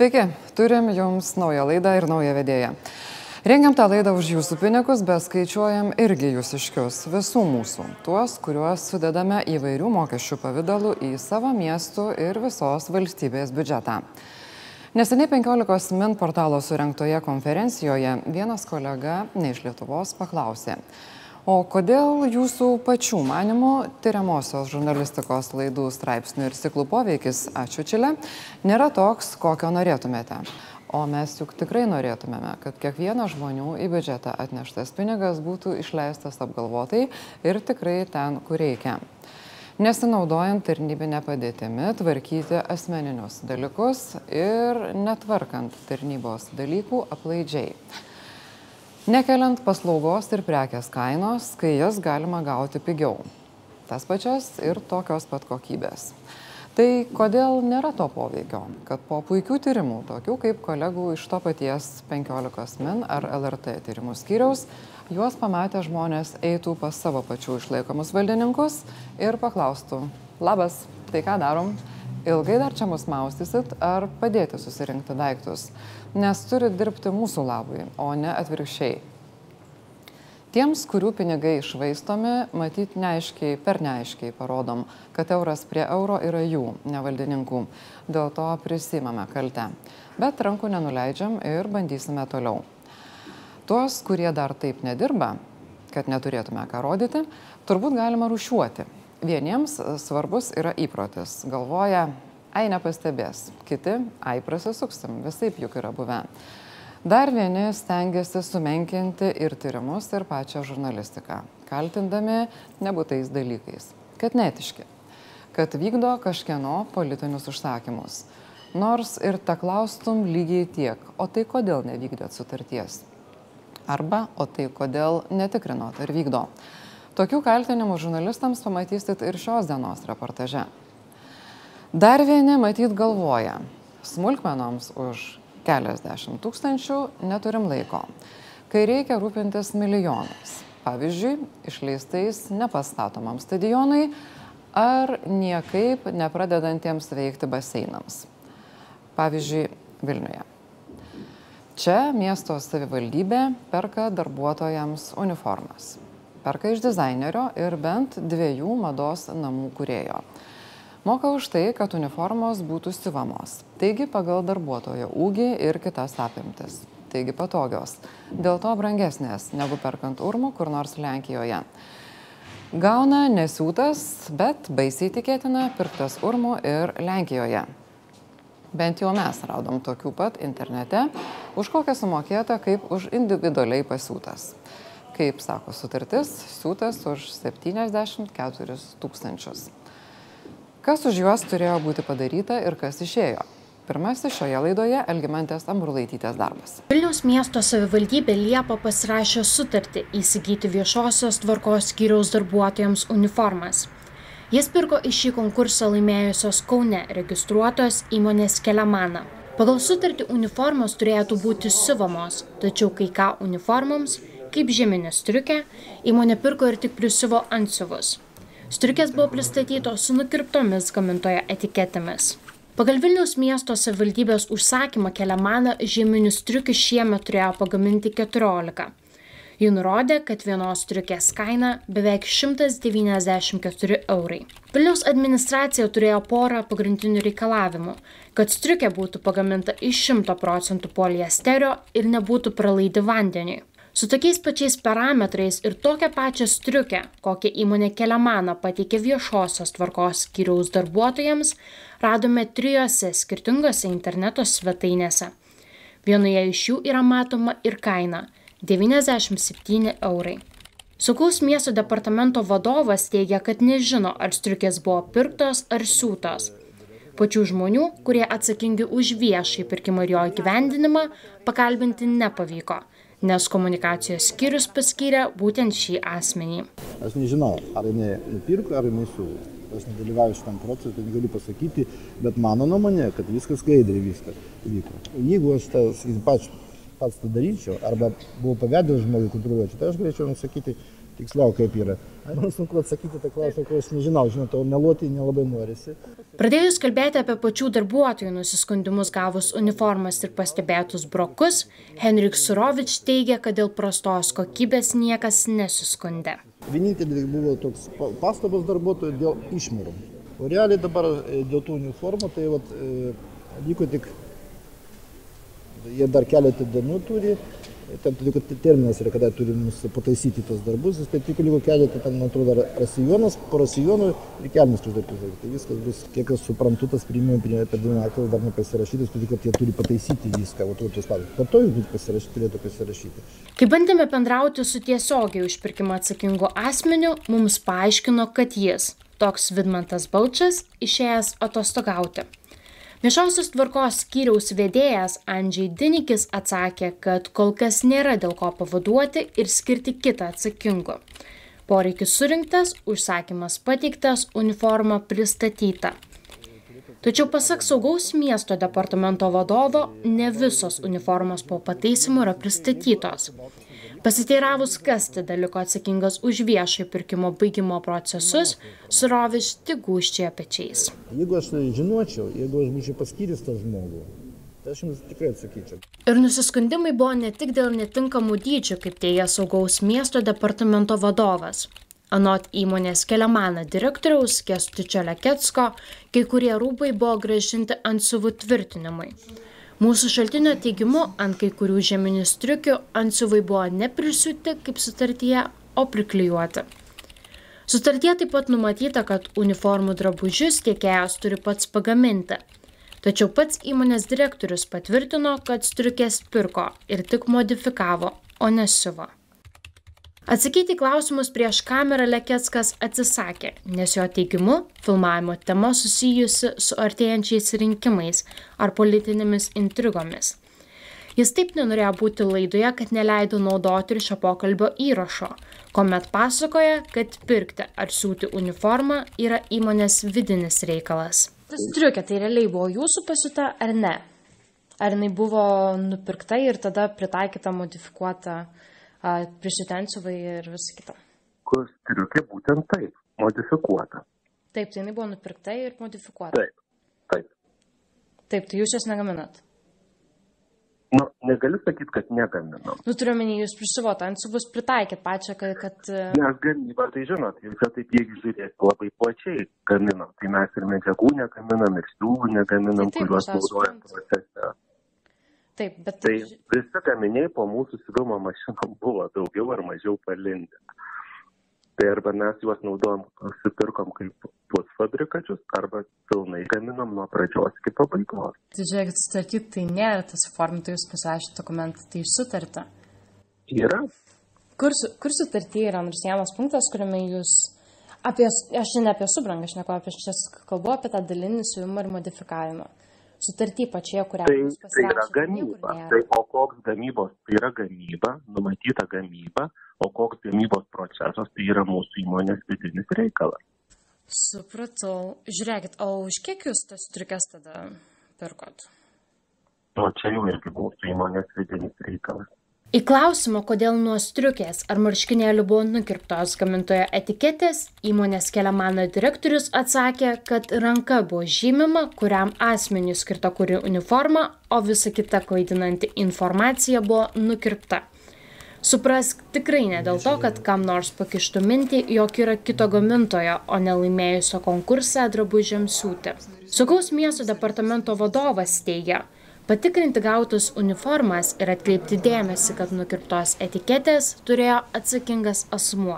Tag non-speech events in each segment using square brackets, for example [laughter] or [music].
Sveiki, turim jums naują laidą ir naują vedėją. Rengiam tą laidą už jūsų pinigus, bet skaičiuojam irgi jūsiškius, visų mūsų, tuos, kuriuos sudedame įvairių mokesčių pavydalų į savo miestų ir visos valstybės biudžetą. Neseniai 15 min portalo surinktoje konferencijoje vienas kolega ne iš Lietuvos paklausė, O kodėl jūsų pačių manimų tyriamosios žurnalistikos laidų straipsnių ir ciklų poveikis, ačiū Čilė, nėra toks, kokio norėtumėte? O mes juk tikrai norėtumėme, kad kiekvienas žmonių į biudžetą atneštas pinigas būtų išleistas apgalvotai ir tikrai ten, kur reikia. Nesinaudojant tarnybinę padėtimi, tvarkyti asmeninius dalykus ir netvarkant tarnybos dalykų aplaidžiai nekeliant paslaugos ir prekės kainos, kai jas galima gauti pigiau. Tas pačias ir tokios pat kokybės. Tai kodėl nėra to poveikio, kad po puikių tyrimų, tokių kaip kolegų iš to paties 15 min ar LRT tyrimų skyriaus, juos pamatę žmonės eitų pas savo pačių išlaikomus valdininkus ir paklaustų, labas, tai ką darom? Ilgai dar čia mus maustysit ar padėti susirinkti daiktus, nes turi dirbti mūsų labui, o ne atvirkščiai. Tiems, kurių pinigai išvaistomi, matyt neaiškiai, per neaiškiai parodom, kad euras prie euro yra jų, ne valdininkų. Dėl to prisimame kaltę. Bet rankų nenuleidžiam ir bandysime toliau. Tuos, kurie dar taip nedirba, kad neturėtume ką rodyti, turbūt galima rušiuoti Vieniems svarbus yra įprotis. Galvoja, ai nepastebės, kiti, ai prasisuksim, visai juk yra buvę. Dar vieni stengiasi sumenkinti ir tyrimus, ir pačią žurnalistiką, kaltindami nebūtais dalykais, kad netiški, kad vykdo kažkieno politinius užsakymus. Nors ir ta klaustum lygiai tiek, o tai kodėl nevykdėt sutarties? Arba, o tai kodėl netikrinot ar vykdo? Tokių kaltinimų žurnalistams pamatysit ir šios dienos reportaže. Dar vieni matyt galvoja, smulkmenoms už keliasdešimt tūkstančių neturim laiko, kai reikia rūpintis milijonais. Pavyzdžiui, išleistais nepastatomam stadionui ar niekaip nepradedantiems veikti baseinams. Pavyzdžiui, Vilniuje. Čia miesto savivaldybė perka darbuotojams uniformas perka iš dizainerio ir bent dviejų mados namų kurėjo. Moka už tai, kad uniformos būtų siuvamos, taigi pagal darbuotojo ūgį ir kitas apimtis. Taigi patogios, dėl to brangesnės negu perkant urmų kur nors Lenkijoje. Gauna nesiūtas, bet baisiai tikėtina pirktas urmų ir Lenkijoje. Bent jau mes radom tokių pat internete, už kokią sumokėta kaip už individualiai pasiūtas kaip sako sutartis, siūtas už 74 tūkstančius. Kas už juos turėjo būti padaryta ir kas išėjo? Pirmasis šioje laidoje Elgimantės Amburlaitytės darbas. Vilniaus miesto savivaldybė Liepa pasirašė sutartį įsigyti viešosios tvarkos skyriaus darbuotojams uniformas. Jis pirko iš šį konkursą laimėjusios Kaune registruotos įmonės Keliamana. Pagal sutartį uniformos turėtų būti siuvamos, tačiau kai ką uniformoms kaip žieminė striukė, įmonė pirko ir tik prisiuvo antsiuvus. Striukės buvo pristatytos su nukirptomis gamintojo etiketėmis. Pagal Vilniaus miesto savivaldybės užsakymą keliamaną žieminių striukių šiemet turėjo pagaminti 14. Ji nurodė, kad vienos striukės kaina beveik 194 eurai. Vilniaus administracija turėjo porą pagrindinių reikalavimų - kad striukė būtų pagaminta iš 100 procentų poliesterio ir nebūtų pralaidi vandeniui su tokiais pačiais parametrais ir tokią pačią striukę kokią įmonė keliamana pateikė viešosios tvarkos skyriaus darbuotojams radome trijose skirtingose interneto svetainėse. Vienoje iš jų yra matoma ir kaina 97 eurai. Saugaus miesto departamento vadovas teigia, kad nežino, ar striukės buvo pirktos ar siūtos. Pačių žmonių, kurie atsakingi už viešai pirkimą ir jo įgyvendinimą, pakalbinti nepavyko nes komunikacijos skyrius paskyrė būtent šį asmenį. Aš nežinau, ar jinai nupirko, ar jinai siūlo. Aš nedalyvauju šitam procesui, tai negaliu pasakyti, bet mano nuomonė, kad viskas skaidriai viskas vyko. Jeigu aš tą, sakysim, pats, pats tą daryčiau, arba buvau pavedęs žmogui kontroliuoti, tai aš galėčiau nusakyti, tiksliau kaip yra. Man sunku atsakyti tą klausimą, ko aš nežinau, žinot, o meluoti nelabai norisi. Pradėjus kalbėti apie pačių darbuotojų nusiskundimus gavus uniformas ir pastebėtus brokus, Henrik Surovič teigia, kad dėl prastos kokybės niekas nesiskundė. Vienintelis buvo toks pastabas darbuotojų dėl išmėrų. O realiai dabar e, dėl tų uniformų, tai vat, e, liko tik, jie dar keletą dienų turi, ten todėl kad terminas yra, kada turi mums pataisyti tos darbus, tai tik liko keletą, ten, man atrodo, rasijonas, po rasijonų ir kelnis turi daryti. Tai viskas bus, kiek aš suprantu, tas priimimai per dieną aktas dar nepasirašytas, todėl kad jie turi pataisyti viską, o tuos pavyzdžius. Po to jis pasirašyti, turėtų pasirašyti. Kai bandėme bendrauti su tiesiogiai už pirkimą atsakingu asmeniu, mums paaiškino, kad jis, toks Vidmantas Balčas, išėjęs atostogauti. Viešosios tvarkos skyriaus vedėjas Andžiai Dinikis atsakė, kad kol kas nėra dėl ko pavaduoti ir skirti kitą atsakingu. Poreikis surinktas, užsakymas pateiktas, uniforma pristatyta. Tačiau pasak saugaus miesto departamento vadovo, ne visos uniformos po pataisimu yra pristatytos. Pasiteiravus, kas tada liko atsakingas už viešojo pirkimo baigimo procesus, suroviš tik gūščia pečiais. Jeigu aš žinočiau, jeigu aš būčiau paskyręs tą žmogų, tai aš jums tikrai atsakyčiau. Ir nusiskundimai buvo ne tik dėl netinkamų dydžių, kaip teigia saugaus miesto departamento vadovas. Anot įmonės Keliamana direktoriaus Kestučio Leketsko, kai kurie rūbai buvo gražinti ant suvų tvirtinimui. Mūsų šaltinio teigimu, ant kai kurių žeminių striukių antsiuvai buvo neprisiūti kaip sutartyje, o priklijuoti. Sutartie taip pat numatyta, kad uniformų drabužius tiekėjas turi pats pagaminti. Tačiau pats įmonės direktorius patvirtino, kad striukės pirko ir tik modifikavo, o nesiuvo. Atsakyti klausimus prieš kamerą Leketskas atsisakė, nes jo teigimu filmavimo tema susijusi su artėjančiais rinkimais ar politinėmis intrigomis. Jis taip nenorėjo būti laidoje, kad neleido naudoti ir šio pokalbio įrašo, kuomet pasakoja, kad pirkti ar siūti uniformą yra įmonės vidinis reikalas. Tas triukė tai realiai buvo jūsų pasiūta ar ne? Ar jinai buvo nupirkta ir tada pritaikyta, modifikuota prisitensivai ir visą kitą. Kur striukė būtent taip, modifikuota. Taip, tai jinai buvo nupirkta ir modifikuota. Taip, taip. Taip, tai jūs jas negaminat. Nu, negaliu sakyti, kad negaminam. Nu, turiu menį, jūs prisivot, ant bus pritaikėt pačią, kad... kad... Mes gamybą, tai žinot, čia taip jeigu žiūrėti labai plačiai gaminam. Tai mes ir medžiagų negaminam, ir siūlų negaminam, tai taip, kuriuos naudojam procese. Taip, bet... Tai visi gaminiai po mūsų siuvimo mašinom [laughs] buvo daugiau ar mažiau palindę. Tai arba mes juos naudojam, nusipirkom kaip pusfabrikačius, arba pilnai gaminam nuo pradžios iki pabaigos. Tai žiūrėkit, sutartyti tai nėra tas formintai, jūs pasirašyti dokumentą, tai sutarta. Yra. Kur, kur sutartyje yra nors vienas punktas, kuriame jūs apie, aš ne apie subrangą, aš nekalbu apie šias kalbu, apie tą dalinį siuvimą ir modifikavimą sutartį pačioje, kurią tai, tai yra gamyba. Tai, o koks gamybos, tai yra gamyba, numatyta gamyba, o koks gamybos procesas, tai yra mūsų įmonės vidinis reikalas. Supratau. Žiūrėkit, o už kiek jūs tas striukės tada pirkot? O čia jau irgi mūsų įmonės vidinis reikalas. Į klausimą, kodėl nuo striukės ar marškinėlių buvo nukirptos gamintojo etiketės, įmonės keliamano direktorius atsakė, kad ranka buvo žymima, kuriam asmeniui skirta kuri uniforma, o visa kita klaidinanti informacija buvo nukirpta. Suprask tikrai ne dėl to, kad kam nors pakištų mintį, jog yra kito gamintojo, o nelaimėjusio konkursą drabužiams siūti. Saugaus miesto departamento vadovas teigia, Patikrinti gautus uniformas ir atkreipti dėmesį, kad nukirptos etiketės turėjo atsakingas asmuo.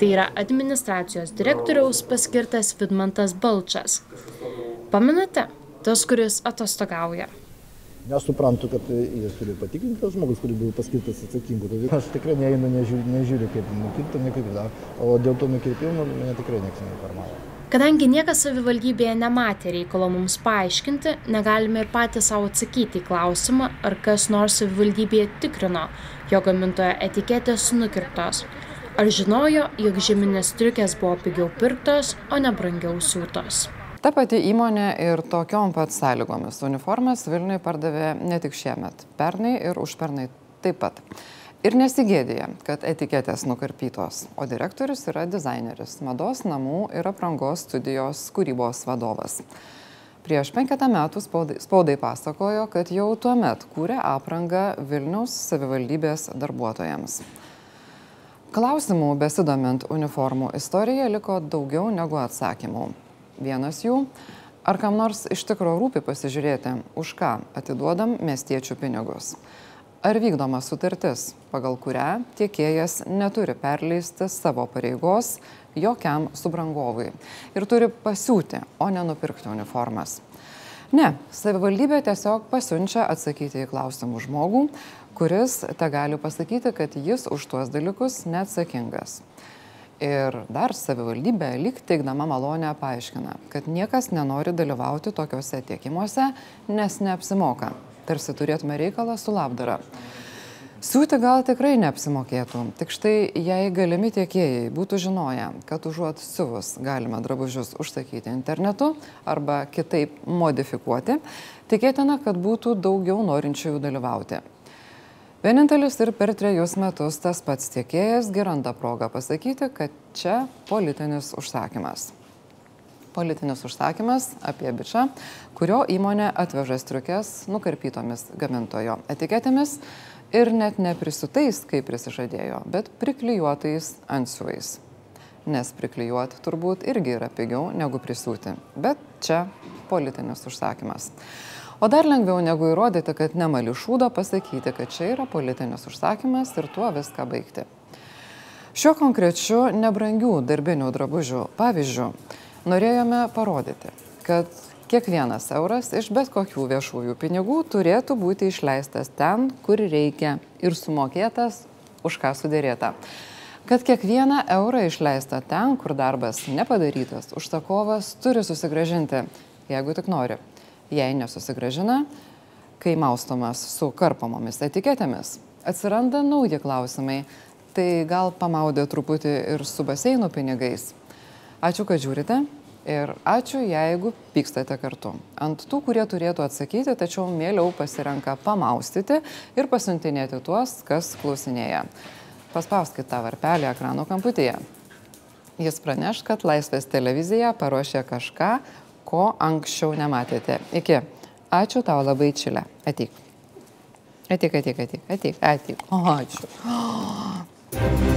Tai yra administracijos direktoriaus paskirtas Vidmantas Balčas. Paminate, tas, kuris atostogauja. Nesuprantu, kad jis turi patikrinti tas žmogus, kuris buvo paskirtas atsakingu. Tai aš tikrai neinu, nežiūriu, nežiūriu kaip nukirpta, nekirpta. O dėl to nukirpimo mane tikrai niekas neinformavo. Kadangi niekas savivaldybėje nematė reikalo mums paaiškinti, negalime ir patys savo atsakyti į klausimą, ar kas nors savivaldybėje tikrino, jo gamintojo etiketės nukirptos. Ar žinojo, jog žeminės striukės buvo pigiau pirktos, o ne brangiau siūtos. Ta pati įmonė ir tokiom pat sąlygomis uniformas Vilniui pardavė ne tik šiemet, pernai ir užpernai taip pat. Ir nesigėdėja, kad etiketės nukarpytos, o direktorius yra dizaineris, mados namų ir aprangos studijos kūrybos vadovas. Prieš penketą metų spaudai, spaudai pasakojo, kad jau tuo met kūrė aprangą Vilniaus savivaldybės darbuotojams. Klausimų besidomint uniformų istorija liko daugiau negu atsakymų. Vienas jų - ar kam nors iš tikrųjų rūpi pasižiūrėti, už ką atiduodam miestiečių pinigus. Ar vykdoma sutartis, pagal kurią tiekėjas neturi perleisti savo pareigos jokiam subrangovui ir turi pasiūti, o ne nupirkti uniformas. Ne, savivaldybė tiesiog pasiunčia atsakyti į klausimų žmogų, kuris te gali pasakyti, kad jis už tuos dalykus neatsakingas. Ir dar savivaldybė lyg teikdama malonę paaiškina, kad niekas nenori dalyvauti tokiuose tiekimuose, nes neapsimoka tarsi turėtume reikalą su labdara. Siūti gal tikrai neapsimokėtų, tik štai jei galimi tiekėjai būtų žinoję, kad užuot siuvus galima drabužius užsakyti internetu arba kitaip modifikuoti, tikėtina, kad būtų daugiau norinčiųjų dalyvauti. Vienintelis ir per trejus metus tas pats tiekėjas geranda progą pasakyti, kad čia politinis užsakymas politinis užsakymas apie bičią, kurio įmonė atveža striukės nukarpytomis gamintojo etiketėmis ir net neprisutais, kaip prisižadėjo, bet priklijuotais antsiuvais. Nes priklijuoti turbūt irgi yra pigiau negu prisiūti. Bet čia politinis užsakymas. O dar lengviau negu įrodyti, kad nemali šūdo, pasakyti, kad čia yra politinis užsakymas ir tuo viską baigti. Šiuo konkrečiu nebrangių darbinių drabužių pavyzdžiu norėjome parodyti, kad kiekvienas euras iš bet kokių viešųjų pinigų turėtų būti išleistas ten, kur reikia ir sumokėtas už ką sudėrėta. Kad kiekvieną eurą išleistą ten, kur darbas nepadarytas, užsakovas turi susigražinti, jeigu tik nori. Jei nesusigražina, kai maustomas su karpamomis etiketėmis, atsiranda nauji klausimai. Tai gal pamaudė truputį ir su baseinų pinigais. Ačiū, kad žiūrite. Ir ačiū, jeigu pykstate kartu. Ant tų, kurie turėtų atsakyti, tačiau mieliau pasirenka pamaustyti ir pasiuntinėti tuos, kas klausinėja. Paspauskite tą varpelį ekrano kamputyje. Jis praneš, kad Laisvės televizija paruošė kažką, ko anksčiau nematėte. Iki. Ačiū tau labai čilė. Ateik. Ateik, ateik, ateik, ateik, ateik. O, ačiū. Oh. [gasps]